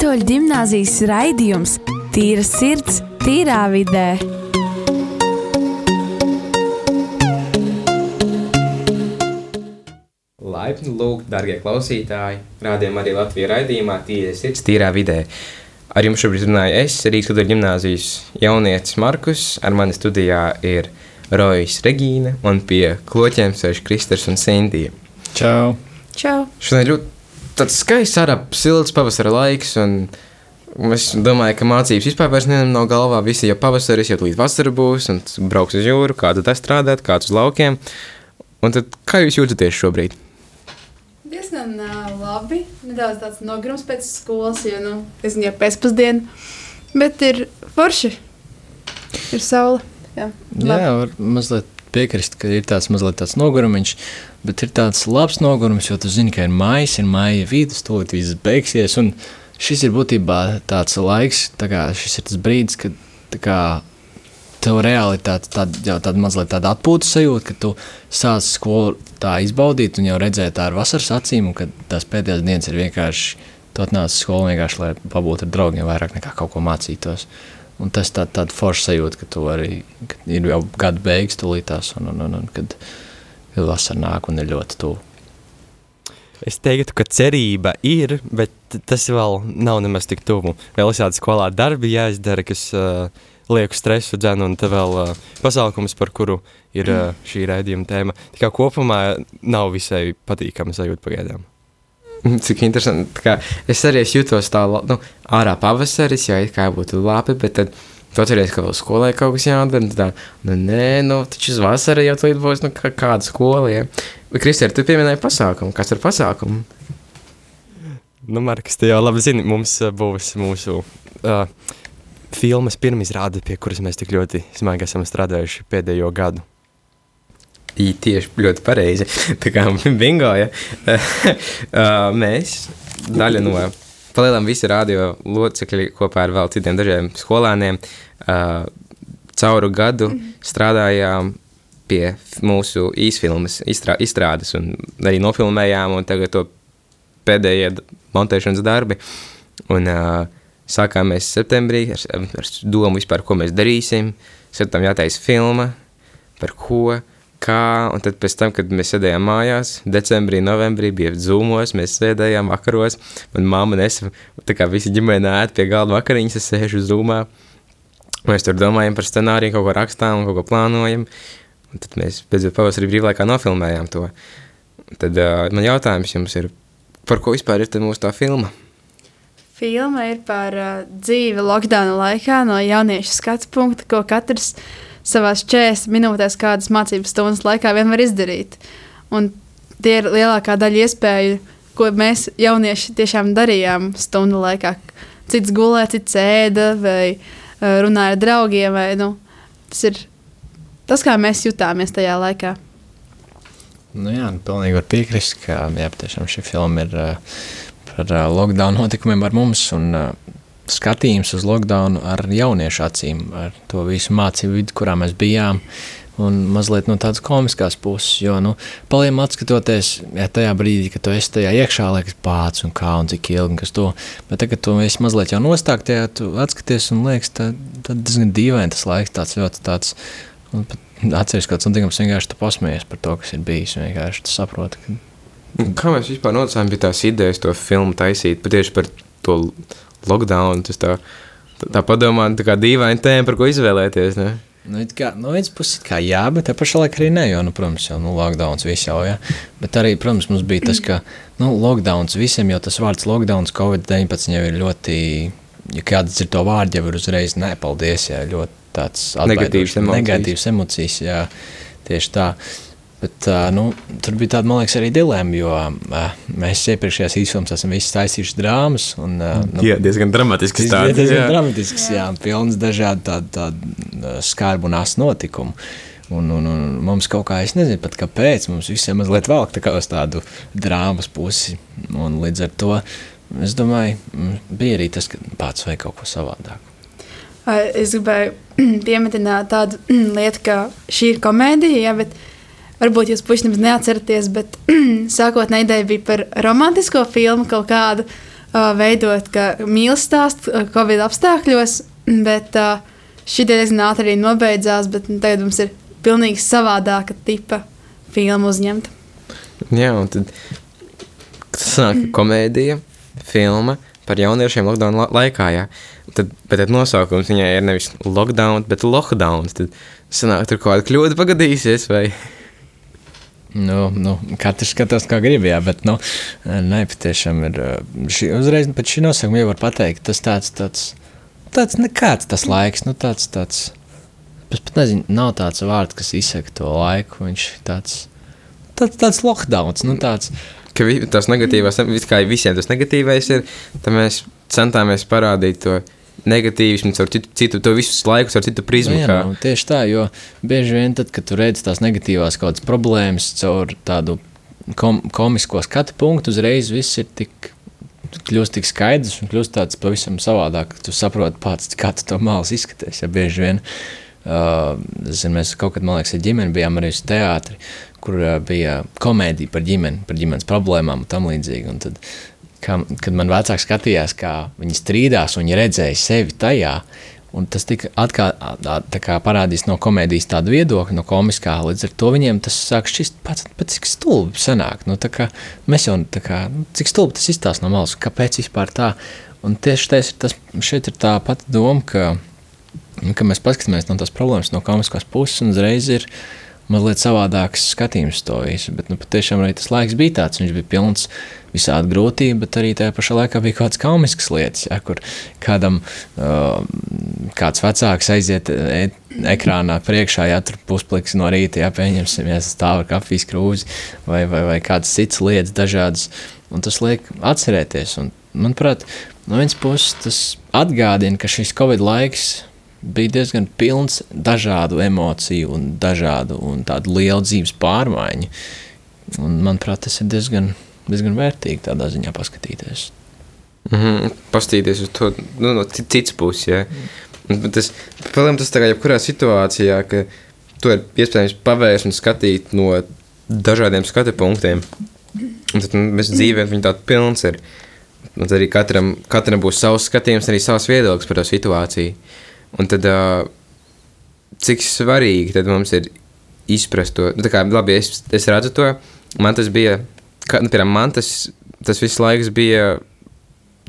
Katoļu gimnāzijas raidījums Tīra sirds, tīrā vidē. Laipni lūgt, darbie klausītāji, rādījumā arī Latvijas raidījumā Tīra sirds, tīrā vidē. Ar jums šobrīd runāju es, Rīgas Katoļu gimnāzijas jaunietis Markus, ar mani studijā ir Rojas Regīna un pie kloķiem sēž Kristers un Sindija. Čau! Čau! Šodien ļoti tāds skaists, arab, silts pavasara laiks, un es domāju, ka mācības vispār nevienam nav galvā. Visi jau pavasaris, jau līdz vasara būs, un brauks uz jūru, kādu tas strādāt, kāds uz laukiem. Un tad kā jūs jūtaties šobrīd? Diezgan uh, labi. Nedaudz tāds nogurums pēc skolas, jo nu, es jau pēcpusdienu. Bet ir forši. Ir saule. Jā, Jā, var mazliet piekrist, ka ir tāds mazliet tāds nogurums, bet ir tāds labs nogurums, jo tu zini, ka ir maija, ir maija vidus, tūlīt viss beigsies. Un šis ir būtībā tāds laiks, tā kā šis ir tas brīdis, kad kā, tev reāli ir tāds, tād, jau tāda mazliet tāda atpūtas sajūta, ka tu sāc skolu tā izbaudīt un jau redzēt tā ar vasaras acīm, un ka tās pēdējās dienas ir vienkārši, tu atnāc skolu vienkārši, lai pabūtu ar draugiem vairāk nekā kaut ko mācītos. Un tas tā, tāda forša sajūta, ka tu arī, ka ir jau gada beigas tūlītās, un, un, un, un kad, kad vasara nāk un ir ļoti tuvu. Es teiktu, ka cerība ir, bet tas vēl nav nemaz tik tuvu. Vēl ir tāda skolā darbi jāizdara, kas uh, lieku stresu dzēnu, un te vēl uh, pasākums, par kuru ir uh, šī raidījuma tēma. Tā kā kopumā nav visai patīkama sajūta pagaidām. Cik interesanti. Kā, es arī es jūtos tā, nu, ārā pavasaris, jau it kā būtu labi, bet tad tu atceries, ka vēl skolai kaut kas jādara. tu Tā, nu, nē, nu, taču uz vasaru jau tur būs nu, kā, kāda skola. Ja? Bet, Kristēr, tu pieminēji pasākumu. Kas ir pasākumu? Nu, Marks, tu jau labi zini, mums uh, būs mūsu uh, filmas pirmizrāde, pie kuras mēs tik ļoti smagi esam strādājuši pēdējo gadu. Tieši ļoti pareizi. Tā kā bingo, ja. Uh, mēs, daļa no palielam visi radio locekļi kopā ar vēl citiem dažiem skolāniem, uh, cauru gadu strādājām pie mūsu īsfilmas izstrā, izstrādes un arī nofilmējām, un tagad to pēdējie montēšanas darbi. Un uh, sākām mēs septembrī ar, ar domu vispār, ko mēs darīsim. Saptam jātaisa filma, par ko, kā, un tad pēc tam, kad mēs sēdējām mājās, decembrī, novembrī bija zūmos, mēs sēdējām vakaros, un mamma nesa, tā kā visi ģimene ēd pie galda vakariņas, es sēžu zūmā, mēs tur domājam par scenāriju, kaut ko rakstām, kaut ko plānojam, un tad mēs beidzot pavasarī brīvlaikā nofilmējām to. Tad uh, man jautājums jums ir, par ko vispār ir tad mūsu tā filma? Filma ir par uh, dzīvi lockdown laikā no jauniešu skatu punkta, ko katrs savā 40 minūtēs, kādas mācības stundas laikā vien var izdarīt. Un tie ir lielākā daļa iespēju, ko mēs jaunieši tiešām darījām stundu laikā. Cits gulēja, cits ēda vai runāja ar draugiem. Vai, nu, tas ir tas, kā mēs jutāmies tajā laikā. Nu jā, nu, pilnīgi var piekrist, ka jā, tiešām šī filma ir uh, par uh, lockdown notikumiem ar mums un uh, skatījums uz lockdown ar jauniešu acīm, ar to visu mācību vidu, kurā mēs bijām. Un mazliet no tādas komiskās puses, jo, nu, paliem atskatoties, ja tajā brīdī, kad tu esi tajā iekšā, liekas, pāts un kā un cik ilgi, un kas to, bet tagad tu esi mazliet jau nostāk tajā, tu atskaties un liekas, tā, tā diezgan dīvaini tas laiks, tāds ļoti tāds, un pat atceries kāds notikums, vienkārši tu pasmējies par to, kas ir bijis, un vienkārši tu saproti, ka Kā mēs vispār nonācām pie tās idejas to filmu taisīt? Tieši par to lockdown. Tas tā, tā padomā, tā kā dīvaina tēma, par ko izvēlēties. Ne? Nu, kā, no vienas puses, kā jā, bet te pašā laikā arī nē, jo, nu, protams, jau nu, lockdowns visam jau, ja. Bet arī, protams, mums bija tas, ka, nu, lockdowns visiem jau tas vārds lockdowns, Covid-19 jau ir ļoti, ja kāds ir to vārdu, jau ir uzreiz nepaldies, jā, ļoti tāds atbaidošs, emocijas. Negatīvas emocijas, jā, tieši tā. Bet, uh, nu, tur bija tāda, man liekas, arī dilemma, jo uh, mēs iepriekšējās īsfilmās esam visi taisījuši drāmas. Un, uh, nu, Jā, diezgan dramatisks bija diezgan jā. dramatisks, jā, jā pilns dažādu tādu, tādu skarbu un asu notikumu. Un, un, un mums kaut kā, es nezinu pat kāpēc, mums visiem mazliet velk tā kā uz tādu drāmas pusi. Un līdz ar to, es domāju, mm, bija arī tas, ka pats vajag kaut ko savādāk. Ai, Es gribēju pieminēt tādu lietu, ka šī ir komēdija, ja, bet varbūt jūs puiši nemaz neatceraties, bet sākotnēji ideja bija par romantisko filmu kaut kādu. uh, veidot mīlestības stāstu uh, Covid apstākļos, bet uh, šī diezgan ātri arī nobeidzās. Bet, nu, tagad mums ir pilnīgi savādāka tipa filma uzņemta. Jā, un tad sanāk komēdija, filma par jauniešiem lockdown la laikā, jā. Tad, bet tad nosaukums viņai ir nevis lockdown, bet lockdown. Tad sanāk tur kaut kāda kļūda pagadīsies, vai? Nu, nu, katrs skatās, kā grib, jā, bet, nu, nē, patiešām ir, šī, uzreiz pēc šī nosaukuma jau var pateikt, tas tāds, tāds, tāds nekāds tas laiks, nu, tāds, tāds, es pat nezinu, nav tāds vārds, kas izsaka to laiku, viņš tāds, tāds, tāds lockdowns, nu, tāds. Ka vi, tas negatīvās, kā visiem tas negatīvais ir, tad mēs centāmies parādīt to, negatīvismu, caur citu, citu to visu laiku, caur citu prizmu. Jā, nu, tieši tā, jo bieži vien, tad, kad tu redz tās negatīvās kaut kādas problēmas caur tādu kom komisko skatu punktu, uzreiz viss ir tik. Kļūst tik skaidrs un kļūst tāds pavisam savādāk. Tu saproti pats, kā tu to mākslinieks izskaties. Ja bieži vien uh, zin, mēs kaut kad, man liekas, ar ģimeni bijām arī uz teātri, kur uh, bija komēdija par ģimeni, par ģimenes problēmām un tam līdzīgi. Un tad ka, kad man vecāki skatījās, kā viņi strīdās, un viņi redzēja sevi tajā. Un tas tika atkal, parādījis no komēdijas tādu viedokli, no komiskā. Līdz ar to viņiem tas sāk šķist pats, pats cik stulbi sanāk. Nu, kā, mēs jau kā, nu, cik stulbi tas izstāsta no malas, kāpēc vispār tā. Un tieši tas, tas šeit ir tā pati doma, ka, nu, ka mēs paskatāmies no tās problēmas no komiskās puses un uzreiz ir mazliet savādāks skatījums to visu. Bet nu, patiešām arī tas laiks bija tāds, viņš bija pilns visādi grūtību, bet arī tajā pašā laikā bija kaut kādas komiskas lietas, ja, kur kādam uh, kāds vecāks aiziet e ekrānā priekšā, ja tur puspliks no rīta, ja pieņemsim, ja stāv ar kafijas krūzi vai, vai, vai kādas citas lietas dažādas, un tas liek atcerēties. Un, manuprāt, no vienas puses tas atgādina, ka šis Covid laiks bija diezgan pilns dažādu emociju un dažādu un tādu lielu dzīves pārmaiņu. Un, manuprāt, tas ir diezgan, diezgan vērtīgi tādā ziņā paskatīties. Mm -hmm, pastīties uz to nu, no citas puses. Ja. Mm. Tas, problēma, tas ir jebkurā situācijā, ka to ir iespējams pavērst un skatīt no dažādiem skatu punktiem. Un tad nu, mēs dzīvē viņa tāda pilns ir. Un tad arī katram, katram būs savs skatījums, arī savs viedoklis par to situāciju. Un tad, cik svarīgi tad mums ir izprast to, nu, kā, labi, es, es redzu to, man tas bija, kā, nu, piemēram, man tas, tas viss laiks bija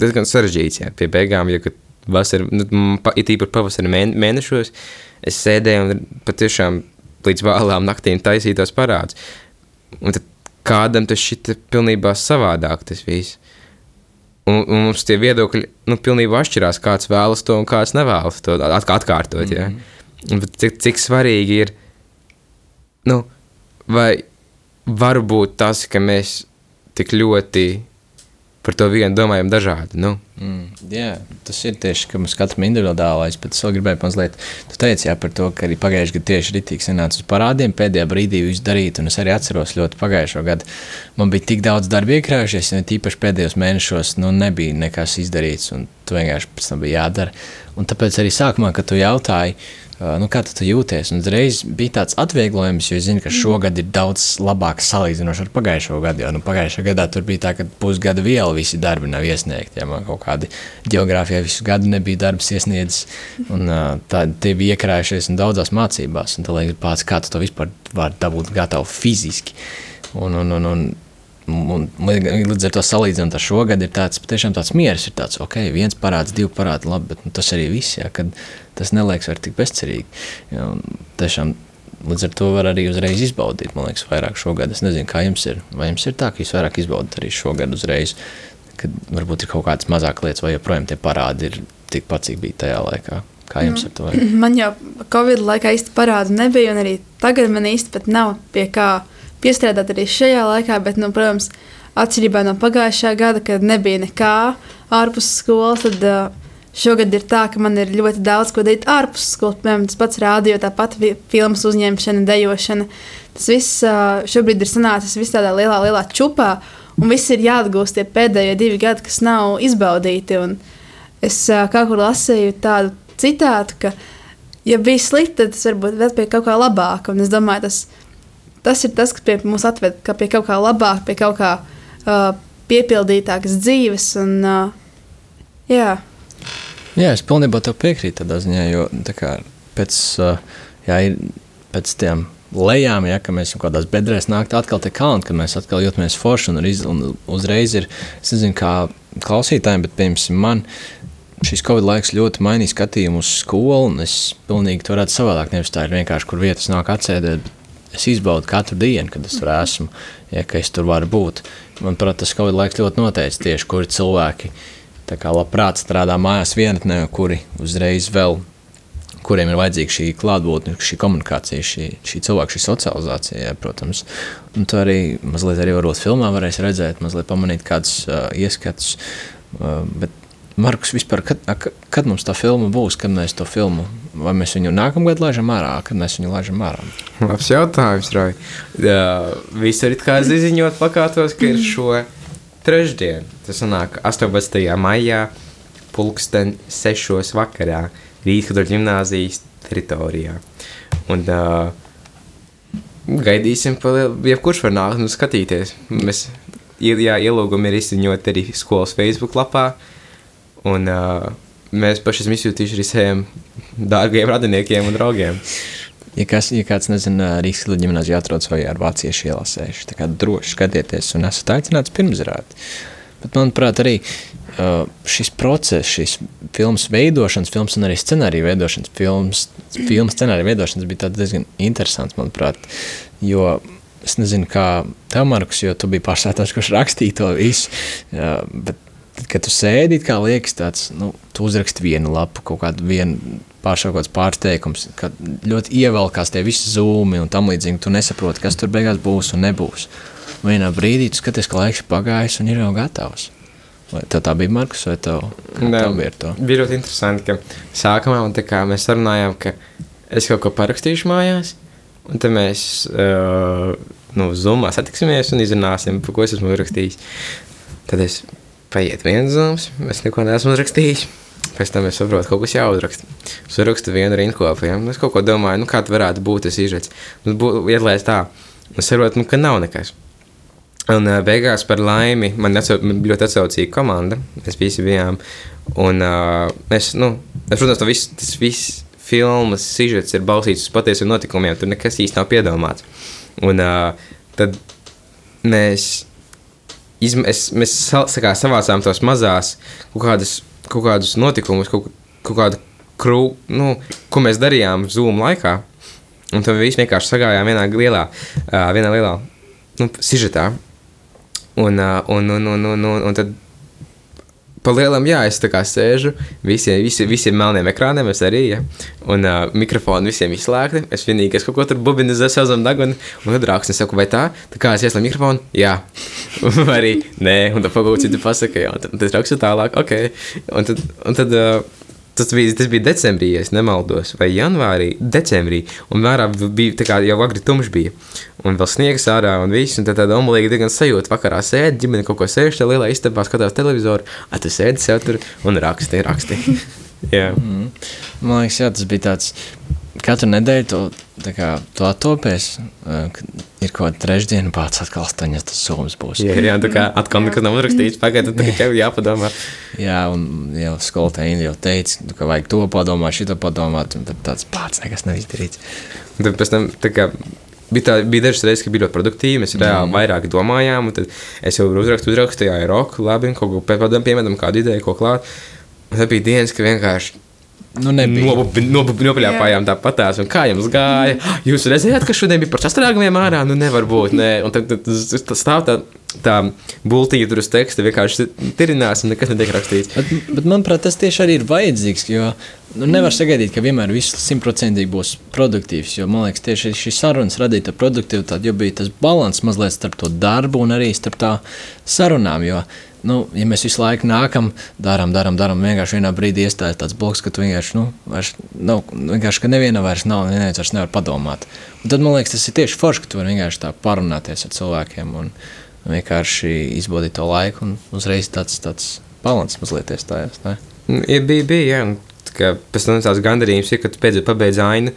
diezgan sarežģīts, jā, pie beigām, jo, kad vasara, nu, pa, it īpaši pavasara mēnešos, es sēdēju un patiešām līdz vēlām naktīm taisītos parādus. Un tad kādam tas šķita pilnībā savādāk tas viss. Un, un mums tie viedokļi nu, pilnībā atšķirās. Kāds vēlas to un kāds nevēlas to atkārtot. Mm -hmm. ja? Mhm. cik, cik svarīgi ir, nu, vai var būt tas, ka mēs tik ļoti par to vienu domājam dažādi. Nu. Mm, jā, tas ir tieši ka mums katram individuālais, bet es vēl gribēju mazliet, tu teici jā, par to, ka arī pagājušajā gadā tieši Rītīgs sanāca uz parādiem, pēdējā brīdī visu darīt, un es arī atceros ļoti pagājušo gadu. Man bija tik daudz darba iekrājušies, un tīpaši pēdējos mēnešos, nu, nebija nekas izdarīts, un tu vienkārši pēc tam bija jādara. Un tāpēc arī sākumā, kad tu jautāji, nu, kā tu jūties. Un uzreiz bija tāds atvieglojums, jo es zinu, ka šogad ir daudz labāk salīdzinoši ar pagājušo gadu. Jo nu, pagājušajā gadā tur bija tā, ka pusgada viela visi darbi nav iesniegti. Ja man kaut kādi geogrāfijā visu gadu nebija darbs iesniedzis, un tādi bija iekrājušies daudzās mācībās. Un tā liekas, pats, kā tu to vispār vari dabūt gatavu fiziski. Un, un, un, un, Un, līdz ar to salīdzinot ar šo gadu, ir tāds patiešām tāds miers. Ir tāds, ok, viens parāds, divi parādi, labi, bet nu, tas arī viss. Jā, kad tas neliekas vairs tik bezcerīgi. Jā, tiešām, līdz ar to var arī uzreiz izbaudīt, man liekas, vairāk šogad. Es nezinu, kā jums ir. Vai jums ir tā, ka jūs vairāk izbaudat arī šogad uzreiz, kad varbūt ir kaut kādas mazākas lietas, vai joprojām tie parādi ir tikpat, cik bija tajā laikā? Kā jums ar to? Man jau Covid laikā īsti parādu nebija, un arī tagad man īsti pat nav pie kā piestrādāt arī šajā laikā, bet, nu, protams, atšķirībā no pagājušā gada, kad nebija nekā ārpus skolas, tad uh, šogad ir tā, ka man ir ļoti daudz ko darīt ārpus skolas. Piemēram, tas pats rādio, tāpat filmas uzņemšana, dejošana. Tas viss uh, šobrīd ir sanācis visā tādā lielā, lielā čupā, un viss ir jāatgūst tie pēdējie divi gadi, kas nav izbaudīti. Un es kaut kur lasīju tādu citātu, ka, ja bija slikti, tad tas varbūt vēl pie kaut kā labāka. Un es domāju, tas tas ir tas, kas pie mums atved pie kaut kā labāka, pie kaut kā uh, piepildītākas dzīves. Un, uh, jā, Jā, es pilnībā piekrītu tādā ziņā, jo tā kā, pēc, uh, jā, ir, pēc tiem lejām, ja mēs kaut kādās bedrēs nāktu atkal tie kalni, kad mēs atkal jūtamies forši un, iz, un uzreiz ir, es nezinu, kā klausītājiem, bet, piemēram, man šis Covid laiks ļoti mainīja skatījumu uz skolu, un es pilnīgi to redzu savādāk, nevis tā ir vienkārši, kur vietas nāk atsēdēt, bet es izbaudu katru dienu, kad es tur esmu, ja, es tur varu būt. Manuprāt, tas Covid laiks ļoti noteica tieši, kuri cilvēki labprāt strādā mājās vienatnē, kuri uzreiz vēl, kuriem ir vajadzīga šī klātbūtne, šī komunikācija, šī, šī cilvēka, šī socializācija, jā, protams. Un to arī mazliet arī varbūt filmā varēs redzēt, mazliet pamanīt kādus uh, ieskatus, uh, bet Markus, vispār, kad, kad mums tā filma būs, kad mēs to filmu, vai mēs viņu nākamgad laižam ārā, kad mēs viņu laižam ārā? Labs jautājums, Roja. Visur ir kā ziņot plakātos, ka ir šo trešdienu. Tas sanāk 18. maijā, pulksten 6. vakarā, Rītkadoļu ģimnāzijas teritorijā. Un uh, gaidīsim, lielu- jebkurš var nākt un skatīties. Mēs, jā, ielūgumi ir izziņot arī skolas Facebook lapā. Un uh, mēs paši esam izjūtījuši arī saviem dārgiem radiniekiem un draugiem. Ja, kas, ja kāds nezina, Rīgas gimnāzijā atrodas vai ar vāciešu ielasējuši, tā kā droši skatieties un esat aicināts pirmsrāt. Bet, manuprāt, arī uh, šis process, šis filmas veidošanas, filmas un arī scenārija veidošanas, filmas, filmas scenārija veidošanas bija diezgan interesants, manuprāt, jo es nezinu, kā tev, Markus, jo tu biji pašsētājs, kurš rakstīja to visu, uh, bet tad, kad tu sēdi, kā liekas tāds, nu, tu uzraksti vienu lapu, kaut kādu vienu pāršā kaut kāds pārsteigums, kad ļoti ievelkās tie visi zūmi un tam līdzīgi, tu nesaproti, kas tur beigās būs un nebūs. Vienā brīdī tu skaties, ka laiks ir pagājis un ir jau gatavs. Vai tev tā bija Markus, vai tev, Nē, tev bija to? Bija ļoti interesanti, ka sākumā un tā kā mēs sarunājām, ka es kaut ko parakstīšu mājās, un tad mēs uh, nu, zumā satiksimies un izrunāsim, par ko es esmu rakstījis. Tad es paiet viens zums, es neko neesmu uzrakstījis. Pēc tam es saprotu, ka kaut kas jāuzraksta. Es uzrakstu vienu rinkopu, ja? Es kaut ko domāju, nu, kā tas varētu būt, tas izredzes. Nu, būtu ietlēs tā, es saprotu, nu, ka nav nekas. Un uh, beigās par laimi man, atsau, man ļoti atsaucīga komanda. Mēs visi bijām. Un uh, mēs, nu, es, protams, viss, tas viss filmas sižets ir balstīts uz patiesiem notikumiem. Tur nekas īsti nav piedomāts. Un uh, tad mēs, izm, es, mēs sakā, savācām tos mazās kaut kādus, kaut kādus notikumus, kaut, kaut kādu krū, nu, ko mēs darījām Zoom laikā. Un tad viss vienkārši sagājām vienā lielā, uh, vienā lielā nu, sižetā. Un, un, un, un, un, un, un tad pa lielam, jā, es tā kā sēžu, visiem, visiem, visiem melniem ekrāniem, es arī, ja, un uh, mikrofoni visiem izslēgti. Es vienīgi, es kaut ko tur bubinu zem zem deguna, un tad es saku, vai tā, tā kā es ieslēdzu mikrofonu, jā, vai arī nē, un tad pagūti citu pasaka, jā, un tad, tad rakstu tālāk, ok, un tad, un tad uh, Tas bija, tas bija decembrī, ja nemaldos, vai janvārī, decembrī. Un vērā bija tā kā jau agri tumšs bija. Un vēl sniegs ārā un viss. Un tad tāda omulīga diezgan sajūta. Vakarā sēdi, ģimene kaut ko sēž tajā lielā istabā, skatās televizoru. A, tu sēdi sev tur un raksti, raksti. Jā. Mm. Man liekas, jā, tas bija tāds. Katru nedēļu to, tā kā, to attopies, ir kaut kāda trešdiena, pats atkal astoņas tas sums būs. Jā, jā, tā kā atkal nekas nav uzrakstīts, pagaidiet, tad tikai jāpadomā. Jā, un jau skolotāji jau teica, nu, ka vajag to padomāt, šito padomāt, un tad tāds pats nekas nav izdarīts. Tad pēc tam tā kā. Bija, tā, bija dažas reizes, kad bija ļoti produktīvi. Mēs reāli mm. vairāk domājām, un tad es jau uzrakstu, uzrakstu, jā, ir ok, labi, kaut ko pēdējā piemēram, kādu ideju, ko klāt. Un tad bija dienas, ka vienkārši Nu, nebija. Nopaļāpājām tāpatās, un kā jums gāja? Jūs redzējāt, ka šodien bija par sastrēgumiem ārā? Nu, nevar būt. Nē. Un tad, tad, tad, stāv tā, tā bultīja tur uz teksta, vienkārši tirinās, un nekas netiek rakstīts. Bet, bet manuprāt, tas tieši arī ir vajadzīgs. Jo nu, nevar sagaidīt, ka vienmēr viss simtprocentīgi būs produktīvs. Jo man liekas, tieši šī sarunas radīta produktivitāte, jo bija tas līdzsvars mazliet starp to darbu un arī starp tā sarunām. Jo, nu, ja mēs visu laiku nākam, darām, darām, darām, vienkārši vienā brīdī iestājas tāds bloks, ka tu vienkārši, nu, vairs nav, vienkārši, ka neviena vairs nav, neviens vairs nevar padomāt. Un tad man liekas, tas ir tieši forši, ka tu vari vienkārši tā parunāties ar cilvēkiem un vienkārši izbaudīt to laiku un uzreiz tāds, tāds balans mazliet iestājās. Ne? Ja bija, bija, jā. Kā pēc tam tāds gandarījums ir, ka tu pēdējā pabeidz ainu.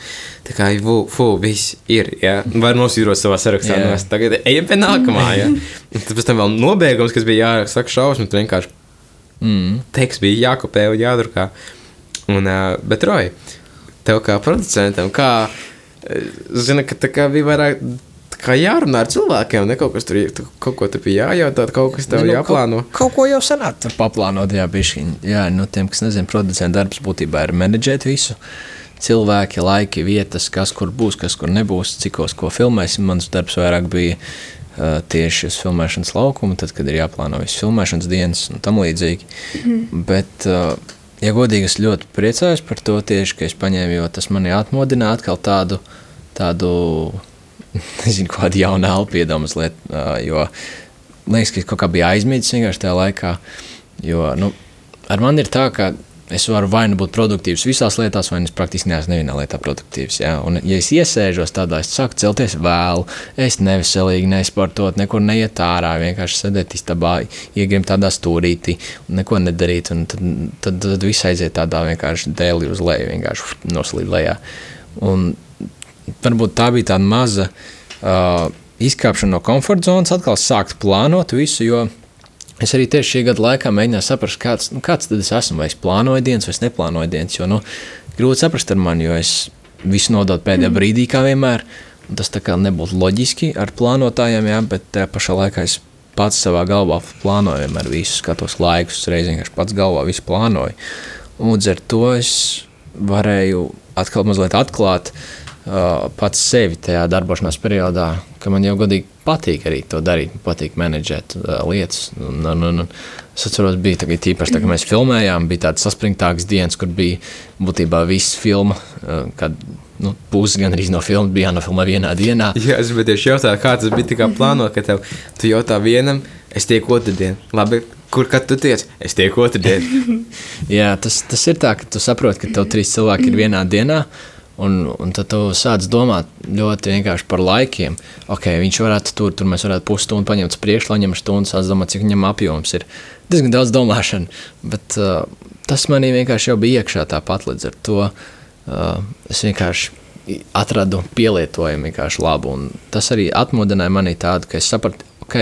Tā kā, fu, fu viss ir, jā. Var nosīrot savā sarakstā. Yeah. Tagad ejam pie nākamā, jā. Un tad pēc tam vēl nobeigums, kas bija jāsaka šausmas, tu vienkārši Mm. teksts bija jākopē un jādrukā. Un, uh, bet, Roja, tev kā producentam, kā, zina, ka tā kā bija vairāk. Kā jārunā ar cilvēkiem, ne kaut kas tur tu, kaut ko te bija jājautā, kaut kas tev Ne, nu, jāplāno. Kaut, kaut ko jau senāk tur paplānot, jā, bišķiņ. Jā, nu tiem, kas nezina, producenta darbs būtībā ir menedžēt visu. Cilvēki, laiki, vietas, kas kur būs, kas kur nebūs, cikos ko filmēsim. Mans darbs vairāk bija uh, tieši uz filmēšanas laukuma, tad, kad ir jāplāno visas filmēšanas dienas un tam līdzīgi. Bet, uh, ja godīgi, es ļoti priecājos par to tieši, ka es paņēmu, jo tas mani atmodināja atkal tādu, tādu nezinu, elpu iedomās mazliet, uh, jo liekas, ka es kaut kā biju aizmirsis vienkārši tajā laikā, jo, nu, ar mani ir tā, ka es varu vai nu būt produktīvs visās lietās, vai nu es praktiski neesmu nevienā lietā produktīvs. Ja? Un, ja es iesēžos tādā, es sāku celties vēlu, es neveselīgi nesportot, nekur neiet ārā, vienkārši sēdēt istabā, iegrimt tādā stūrītī neko nedarīt. Tad, tad, tad viss aiziet tādā vienkārši dēlī uz leju, vienkārši noslīd lejā. Un varbūt tā bija tāda maza uh, izkāpšana no komforta zonas, atkal sākt plānot visu. Jo es arī tieši šī gada laikā mēģināju saprast, kāds, nu, kāds tad es esmu. Vai es plānoju dienas, vai es neplānoju dienas. Jo nu, grūti saprast ar mani, jo es visu nododu pēdējā mm. brīdī, kā vienmēr. Tas tā kā nebūtu loģiski ar plānotājiem, jā, bet tajā pašā laikā es pats savā galvā plānoju vienmēr visu, skatos laikus, uzreiz vienkārši pats galvā visu plānoju. Un līdz ar to es varēju atkal mazliet atklāt uh, pats sevi tajā darbošanās periodā, ka man jau godīgi patīk arī to darīt, patīk menedžēt uh, lietas. Un, un, un, es atceros, bija tagad tīpaši, tā, kad mēs filmējām, bija tāds saspringtāks dienas, kur bija būtībā viss filma, uh, kad nu, pusi gan arī no filmas bija jānofilmē vienā dienā. Jā, es gribēju tieši jautāt, kā tas bija tā plānot, ka tev, tu jautā vienam, es tieku otrdien. Labi, kur kad tu tiec? Es tieku otrdien. Jā, tas, tas ir tā, ka tu saproti, ka tev trīs cilvēki ir vienā dienā. Un, un tad tu sāc domāt ļoti vienkārši par laikiem. Okay, viņš varētu tur, tur mēs varētu pusstundu paņemt uz priekšu, lai ņemtu stundu, sāc domāt, cik viņam apjoms ir. Diezgan daudz domāšana, bet uh, tas manī vienkārši jau bija iekšā tāpat līdz ar to. Uh, es vienkārši atradu pielietojumu vienkārši labu. Un tas arī atmodināja manī tādu, ka es sapratu, ok,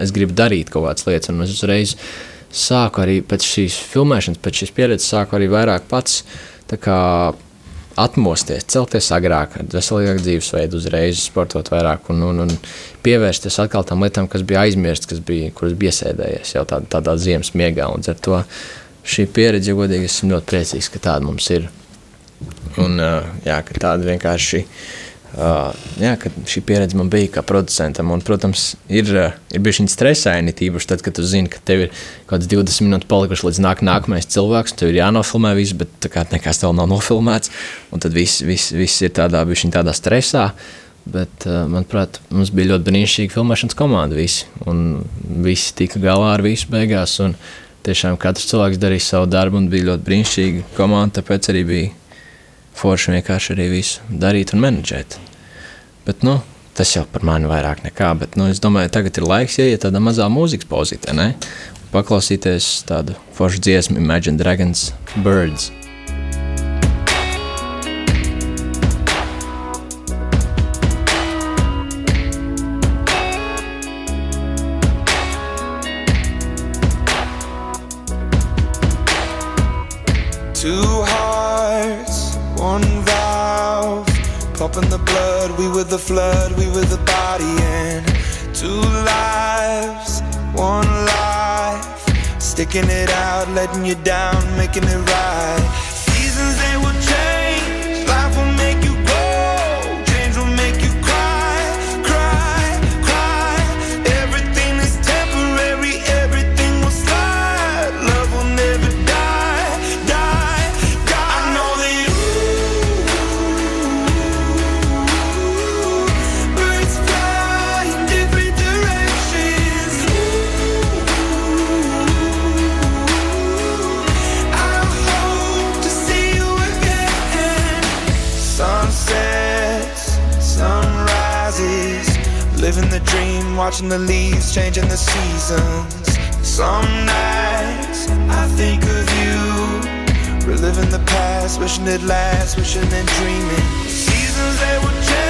es gribu darīt kaut kādas lietas, un es uzreiz sāku arī pēc šīs filmēšanas, pēc šīs pieredzes, sāku arī vairāk pats tā kā atmosties, celties agrāk, ar veselīgāku dzīvesveidu, uzreiz sportot vairāk un, un, un pievērsties atkal tam lietām, kas bija aizmirstas, kas bija, kuras bija iesēdējies jau tādā, tādā ziemas miegā. Un ar to šī pieredze, godīgi, esmu ļoti priecīgs, ka tāda mums ir. Un, jā, ka tāda vienkārši uh, jā, šī pieredze man bija kā producentam. Un, protams, ir, uh, ir bijusi stresaini, tīpaši tad, kad tu zini, ka tev ir kaut kāds 20 minūtes palikušas līdz nāk, nākamais cilvēks, un tev ir jānofilmē viss, bet kā nekas vēl nav nofilmēts. Tad viss, viss, viss ir tādā, tādā stresā. Bet, uh, manuprāt, mums bija ļoti brīnišķīga filmēšanas komanda. Visi, un visi tika galā ar visu beigās. Tiešām katrs cilvēks darīja savu darbu, un bija ļoti brīnišķīga komanda. Tāpēc arī bija forši vienkārši arī visu darīt un menedžēt. Bet, nu, tas jau par mani vairāk nekā. Bet, nu, es domāju, tagad ir laiks ieiet tādā mazā mūzikas pozīcijā, ne? Paklausīties tādu foršu dziesmu, Imagine Dragons Birds. Pumping the blood. We were the flood, we were the body, and two lives, one life, sticking it out, letting you down, making it right. Watching the leaves changing the seasons. Some nights I think of you Reliving the past, wishing it lasts, wishing and dreaming. Seasons they will change,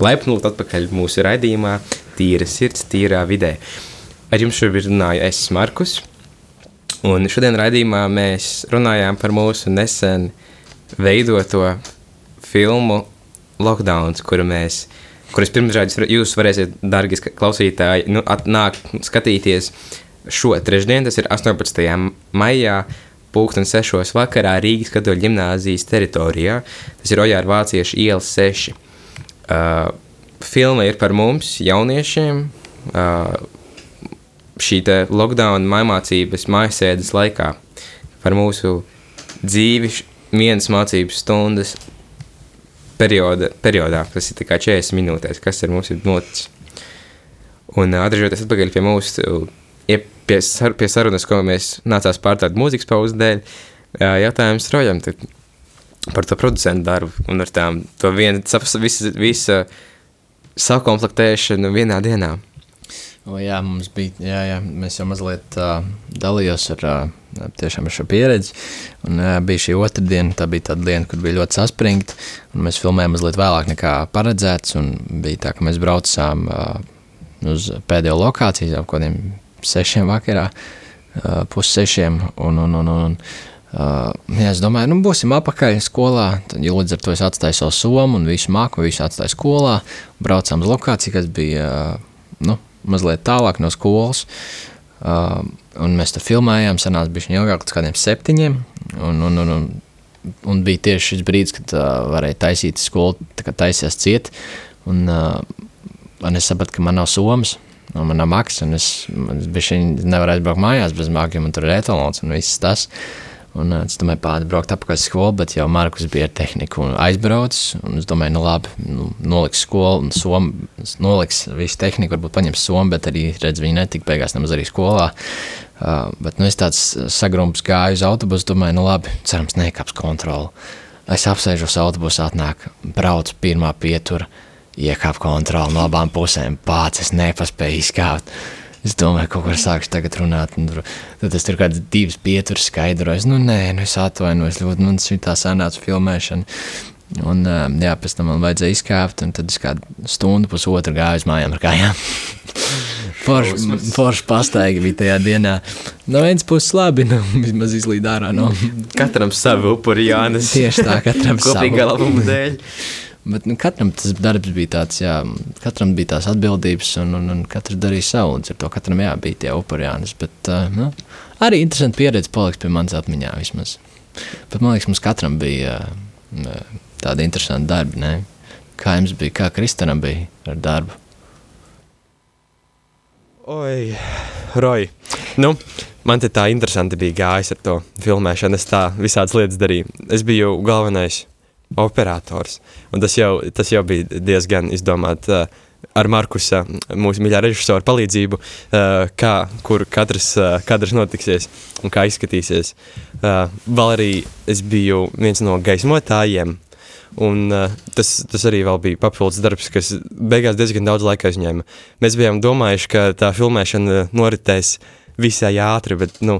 Laipni lūgt atpakaļ mūsu raidījumā Tīra sirds, tīrā vidē. Ar jums šobrīd runāju es, Markus. Un šodien raidījumā mēs runājām par mūsu nesen veidoto filmu Lockdown, kuru mēs, kuras pirmsrādījus jūs varēsiet, darbie klausītāji, nu, atnāk skatīties šo trešdienu, tas ir 18. maijā. Pūksteni sešos vakarā Rīgas katoļu ģimnāzijas teritorijā. Tas ir Ojāra Vāciešu ielas 6. Uh, filma ir par mums, jauniešiem. Uh, šī lockdown mācības mājasēdes laikā. Par mūsu dzīvi, vienas mācības stundas perioda, periodā, tas ir tikai 40 minūtēs, kas ar mums ir noticis. Un uh, atgriežoties atpakaļ pie mūsu, ie- pie, sar, pie sarunas, ko mēs nācās pārtraukt mūzikas pauzes dēļ, uh, jautājums Rojam tad par to producentu darbu un ar tām, to vienu, visu, visu sakomplektēšanu vienā dienā. O, jā, mums bija, jā, jā, mēs jau mazliet uh, dalījos ar, uh, tiešām ar šo pieredzi. Un, uh, bija šī otra diena, tā bija tāda diena, kur bija ļoti saspringta. un Mēs filmējām mazliet vēlāk nekā paredzēts. un Bija tā, ka mēs braucām uh, uz pēdējo lokāciju, jau kādiem sešiem vakarā, uh, pussešiem. Un, un, un, un, Uh, jā, es domāju, nu, būsim apakaļ skolā. Tad, ja līdz ar to es atstāju savu somu un visu māku, visu atstāju skolā. Braucām uz lokāciju, kas bija uh, nu, mazliet tālāk no skolas. Uh, un mēs tur filmējām, sanāca bija ilgāk, līdz kādiem septiņiem. Un, un, un, un, un bija tieši šis brīdis, kad uh, varēja taisīt skolu, tā kā taisījās ciet. Un, uh, un es sapratu, ka man nav somas. Un man nav maksas, un es, es biju nevaru aizbraukt mājās bez jo man tur ir etalons un viss tas. Un es domāju, pāri braukt uz skolu, bet jau Markus bija ar tehniku un aizbraucis. Un es domāju, nu labi, nu, noliks skolu un somu, noliks visu tehniku, varbūt paņems somu, bet arī redz, viņi netika beigās nemaz arī skolā. Uh, bet nu, es tāds sagrumpis gāju uz autobusu, domāju, nu labi, cerams, nekāps kontroli. Es apsēžos autobusā, atnāk, braucu pirmā pietura, iekāp kontroli no abām pusēm, pats es nepaspēju izkāpt. Es domāju, ka kaut kur sākšu tagad runāt, un tur, tad es tur kādas divas pieturas skaidroju. Nu, nē, nu es atvainojos, ļoti man šī tā sanāca filmēšana. Un, jā, pēc tam man vajadzēja izkāpt, un tad es kādu stundu, pusotru gāju uz mājām ar kājām. Forši forš pastaigi bija tajā dienā. No vienas puses labi, nu, vismaz izlīd ārā no. Katram savu upuri Jānis. Tieši tā, katram Kopīgā savu. labuma dēļ. Bet nu, katram tas darbs bija tāds, jā, katram bija tās atbildības, un, un, un katrs darīja savu. un to katram jā, bija tie upurjānis. Bet uh, nu, arī interesanti pieredze paliks pie manas atmiņā vismaz. Bet man liekas, mums katram bija uh, tādi interesanti darbi. Ne? Kā jums bija, kā Kristanam bija ar darbu? Oi, Roja. Nu, man te tā interesanti bija gājis ar to filmēšanu. Es tā visādas lietas darīju. Es biju galvenais operators. Un tas jau, tas jau bija diezgan izdomāts. Uh, Ar Markusa, mūsu mīļā režisora palīdzību, uh, kā, kur katrs uh, kadrs notiksies un kā izskatīsies. Uh, vēl arī es biju viens no gaismotājiem, Un, tas, tas arī bija papildus darbs, kas beigās diezgan daudz laika aizņēma. Mēs bijām domājuši, ka tā filmēšana noritēs visai ātri, bet, nu,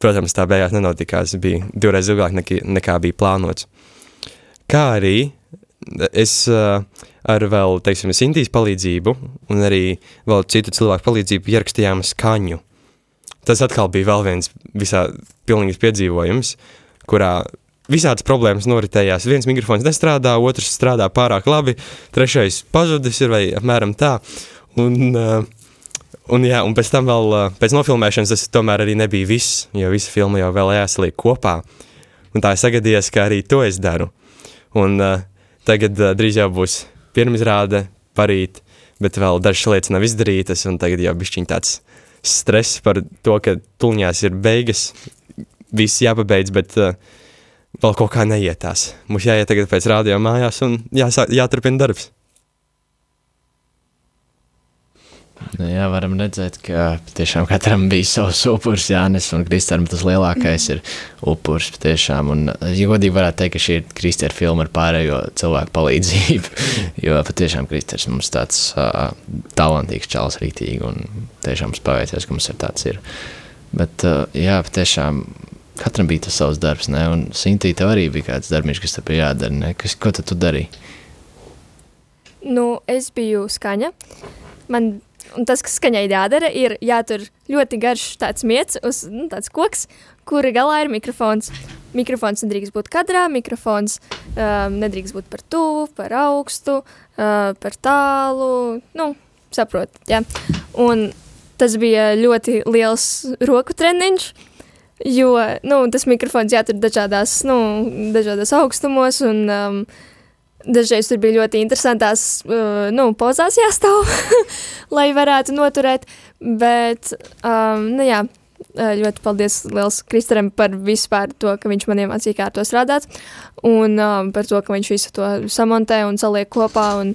protams, tā beigās nenotikās. Bija divreiz ilgāk nekā, nekā bija plānots. Kā arī es uh, ar vēl, teiksim, Sintīs palīdzību un arī vēl citu cilvēku palīdzību ierakstījām skaņu. Tas atkal bija vēl viens visā pilnīgs piedzīvojums, kurā visādas problēmas noritējās. Viens mikrofons nestrādā, otrs strādā pārāk labi, trešais pazudis ir vai apmēram tā. Un, uh, un, jā, un pēc tam vēl, uh, pēc nofilmēšanas tas tomēr arī nebija viss, jo visa filma jau vēl jāsaliek kopā. Un tā ir sagadījies, ka arī to es daru. Un uh, tagad uh, drīz jau būs pirmizrāde parīt, bet vēl dažas lietas nav izdarītas, tagad jau bišķiņ tāds stress par to, ka tuliņās ir beigas, viss jāpabeidz, bet uh, vēl kaut kā neietās. Mums jāiet tagad pēc rādio mājās un jāsāk, jāturpina darbs. Nu, jā, varam redzēt, ka tiešām katram bija savs upuris. Jānis un Kristēram tas lielākais ir upuris. Patiešām. Un, ja godīgi varētu teikt, ka šī ir Kristēra filma ar pārējo cilvēku palīdzību. jo patiešām Kristērs mums tāds uh, talantīgs čels rītīgi un tiešām mums paveicies, ka mums ir tāds ir. Bet uh, jā, patiešām. Katram bija tas savs darbs, ne? un Sintīna tev arī bija kāds darbs, kas tev bija jādara. Ne? Kas, ko tad tu darīji? Nu, es biju skaņa. Man, un tas, kas skaņai jādara, ir jātur ļoti garš tāds miets, uz, nu, tāds koks, kura galā ir mikrofons. Mikrofons nedrīkst būt kadrā, mikrofons um, nedrīkst būt par tuvu, par augstu, uh, par tālu. Nu, saprot, jā. Un tas bija ļoti liels roku treniņš. Jo nu, tas mikrofons jātur dažādās, nu, dažādos augstumos, un um, dažreiz tur bija ļoti interesantās uh, nu, pozās jāstāv, lai varētu noturēt. Bet, um, nu, jā, ļoti paldies liels Kristaram par vispār to, ka viņš man iemācīja, kā ar to strādāt, un um, par to, ka viņš visu to samontē un saliek kopā, un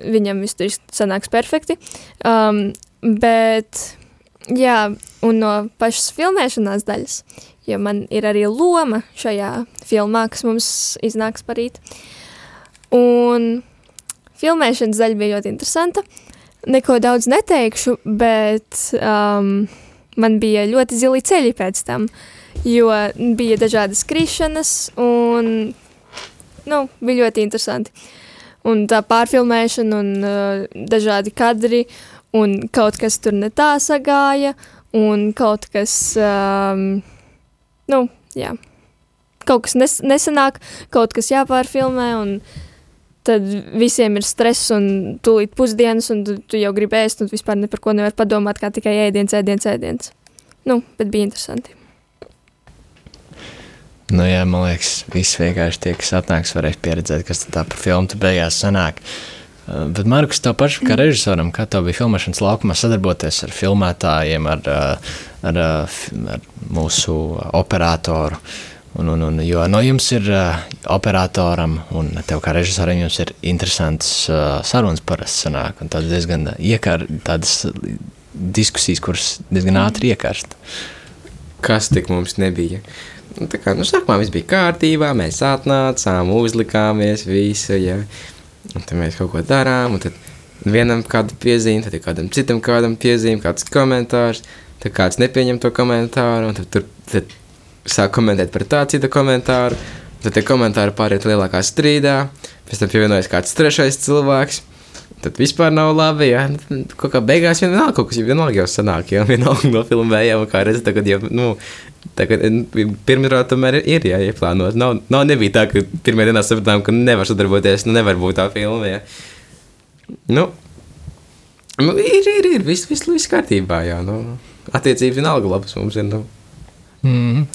viņam viss tur sanāks perfekti. Um, bet, jā, un no pašas filmēšanās daļas, jo man ir arī loma šajā filmā, kas mums iznāks parīt. Un filmēšanas daļa bija ļoti interesanta. Neko daudz neteikšu, bet um, man bija ļoti zili ceļi pēc tam, jo bija dažādas krišanas un nu, bija ļoti interesanti. Un tā pārfilmēšana un uh, dažādi kadri un kaut kas tur ne tā sagāja un kaut kas, um, nu, jā, kaut kas nes nesanāk, kaut kas jāpārfilmē un tad visiem ir stress un tūlīt pusdienas, un tu, tu jau gribi ēst, un vispār ne par ko nevar padomāt, kā tikai ēdiens, ēdiens, ēdiens. Nu, bet bija interesanti. Nu, jā, man liekas, viss vienkārši tie, kas atnāks, varēs pieredzēt, kas tā par filmu tu beigās sanāk. Uh, bet, Markus, tev pašam, kā režisoram, kā tev bija filmēšanas laukumā sadarboties ar filmētājiem, ar, uh, ar, ar, ar mūsu operatoru? Un, un, un, jo no jums ir uh, operatoram un tev kā režisoram jums ir interesants uh, sarunas parasti sanāk, un tādas diezgan iekar, tādas diskusijas, kuras diezgan ātri iekarst. Kas tik mums nebija? Nu, tā kā, nu, sākumā viss bija kārtībā, mēs atnācām, uzlikāmies visu, ja. Un tad mēs kaut ko darām, un tad vienam kādu piezīmi, tad kādam citam kādam piezīmi, kāds komentārs, tad kāds nepieņem to komentāru, un tad tur tad sāk komentēt par tā citu komentāru, tad tie komentāri pāriet lielākā strīdā, pēc tam pievienojas kāds trešais cilvēks, tad vispār nav labi. Jā, kaut kā beigās vienalga kaut kas vienalga jau sanāk, jau vienalga no filmējām, kā redz, tagad jau, nu, tagad pirmā tomēr ir jāieplānot. Nav, nav nebija tā, ka pirmajā dienā sapratām, ka nevar sadarboties, nu nevar būt tā filma, jā. Nu, nu ir, ir, ir, viss, viss, viss kārtībā, jā, nu, attiecības vienalga labas mums ir, nu. Mm.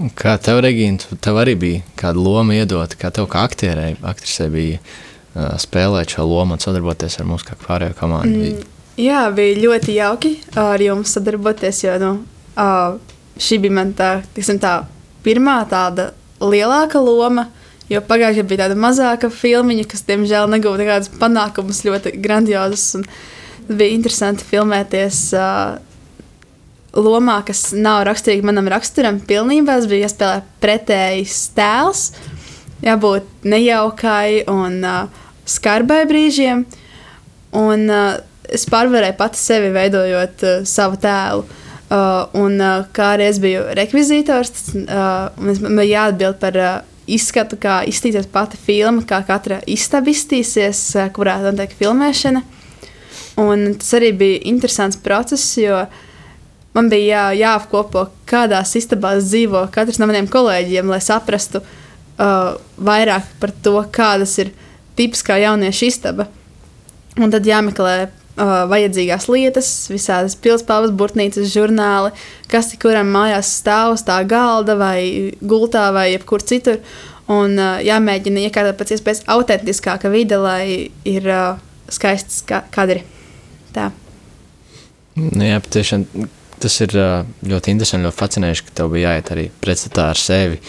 Un Kā tev, Regīna, tev arī bija kāda loma iedota, kā tev kā aktierei, aktrisei bija uh, spēlēt šo lomu un sadarboties ar mums kā pārējo komandu? Mm. Jā, bija ļoti jauki ar jums sadarboties, jo nu, ā, šī bija man tā, tiksim, tā pirmā tāda lielāka loma. Jo pagājušajā bija tāda mazāka filmiņa, kas, diemžēl, neguva nekādus panākumus, ļoti grandiozus. un Bija interesanti filmēties uh, lomā, kas nav raksturīga manam raksturam. Pilnībā es biju jāspēlē pretējs tēls, jābūt nejaukai un uh, skarbai brīžiem. Un, uh, es pārvarēju pati sevi, veidojot uh, savu tēlu. Uh, un, uh, kā arī es biju rekvizītors, uh, man bija jāatbild par uh, izskatu, kā izskatīsies pati filma, kā katra istaba izskatīsies, uh, kurā notiek filmēšana. Un tas arī bija interesants process, jo man bija jā, jāapkopo, kādās istabās dzīvo katrs no maniem kolēģiem, lai saprastu uh, vairāk par to, kādas ir tipiskā jauniešu istaba. Un tad jāmeklē uh, vajadzīgās lietas, visādas pilspāvas, burtnīcas, žurnāli, kas kuram mājās stāv uz tā galda vai gultā vai jebkur citur. Un uh, jāmēģina iekārtot pēc iespējas autentiskāka vide, lai ir uh, skaists ka kadri. Tā. Nu, jā, patiešām tas ir ļoti interesanti, ļoti fascinējoši, ka tev bija jāiet arī pretstatā ar sevi.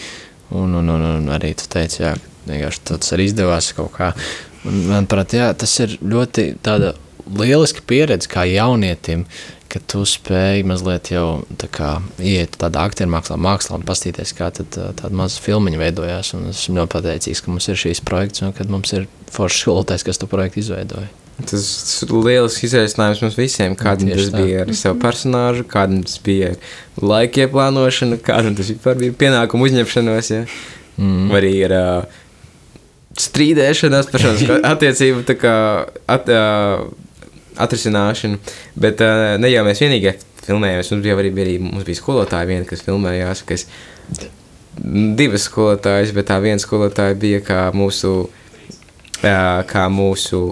Un, un, un, un arī tu teici, jā, ka vienkārši tas arī izdevās kaut kā. Un, manuprāt, jā, tas ir ļoti tāda lieliska pieredze kā jaunietim, ka tu spēj mazliet jau tā kā iet tādā aktieru mākslā, mākslā un pastīties, kā tad, tāda maza filmiņa veidojās. Un es esmu ļoti pateicīgs, ka mums ir šīs projekts un kad mums ir foršs skolotājs, kas to projektu izveidoja. Tas ir lielisks izaicinājums mums visiem. Kādam tas bija ar savu personāžu, kādam tas bija laika ieplānošanu, kādam tas bija pienākumu uzņemšanos. Ja? Mm. Arī ar uh, strīdēšanās par šo attiecību kā, at, uh, atrisināšanu. Bet uh, ne jau mēs vienīgie filmējāmies, mums bija arī, bija arī mums bija skolotāja viena, kas filmējās. Kas, divas skolotājas, bet tā viena skolotāja bija kā mūsu, uh, kā mūsu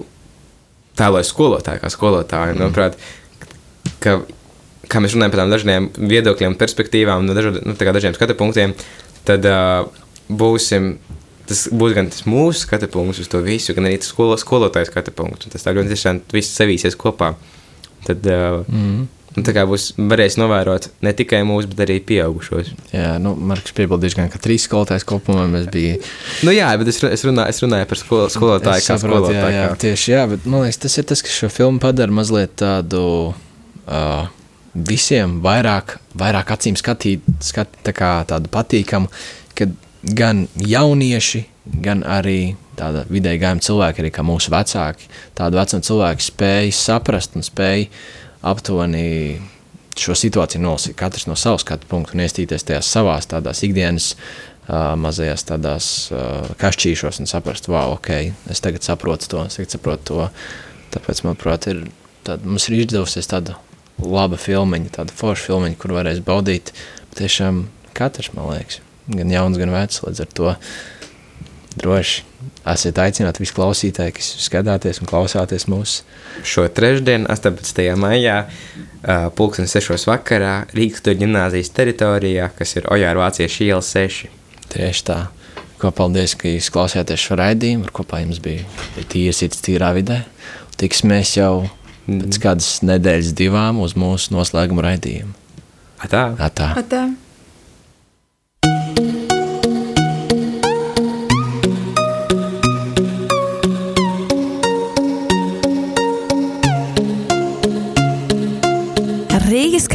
tēlojas skolotāja, kā skolotāja. Mm. Manuprāt, ka, kā mēs runājam par tādiem dažiem viedokļiem, perspektīvām, no dažu, nu, dažiem skatu punktiem, tad uh, būsim. Tas būs gan tas mūsu skatu punkts uz to visu, gan arī tas skolo, skolotāja skatu punkts. Un Tas tā ļoti interesanti viss savīsies kopā. Tad uh, mm. Tā kā būs varēs novērot ne tikai mūsu, bet arī pieaugušos. Jā, nu, Marks piebildīs, gan, ka trīs skolotājs kopumā mēs bijām. Nu, jā, bet es, es, runāju, es runāju par skolo, skolotāju, Es kā saprotu, skolotāju. Jā, jā, kā- tieši jā, bet man liekas, tas ir tas, kas šo filmu padara mazliet tādu uh, visiem vairāk, vairāk acīm skatīt, skat, tā kā tādu patīkamu, kad gan jaunieši, gan arī tāda vidēji gājuma cilvēki, arī kā mūsu vecāki, tādu vecumu cilvēku spēj saprast un spēj aptuveni šo situāciju nolasīt, katrs no savas skatu punktu un iestīties tajās savās tādās ikdienas uh, mazajās tādās uh, kašķīšos un saprast, wow, ok, es tagad saprotu to, es tagad saprotu to. Tāpēc, manuprāt, ir, tāda, mums ir izdevusies tāda laba filmiņa, tāda forša filmiņa, kur varēs baudīt tiešām katrs, man liekas, gan jauns, gan vecs, līdz ar to droši esiet aicināti visi klausītāji, kas skatāties un klausāties mūsu. Šo trešdienu, 18. maijā, pulksten 6. vakarā Rīgas tur ģimnāzijas teritorijā, kas ir Ojāra Vāciešu iela 6. Tieši tā. Ko paldies, ka jūs klausījāties šo raidījumu, ar kopā jums bija sirds, tīrā vidē. Tiksimies jau pēc kādas nedēļas, divām uz mūsu noslēguma raidījumu. Tā. Atā. Tā.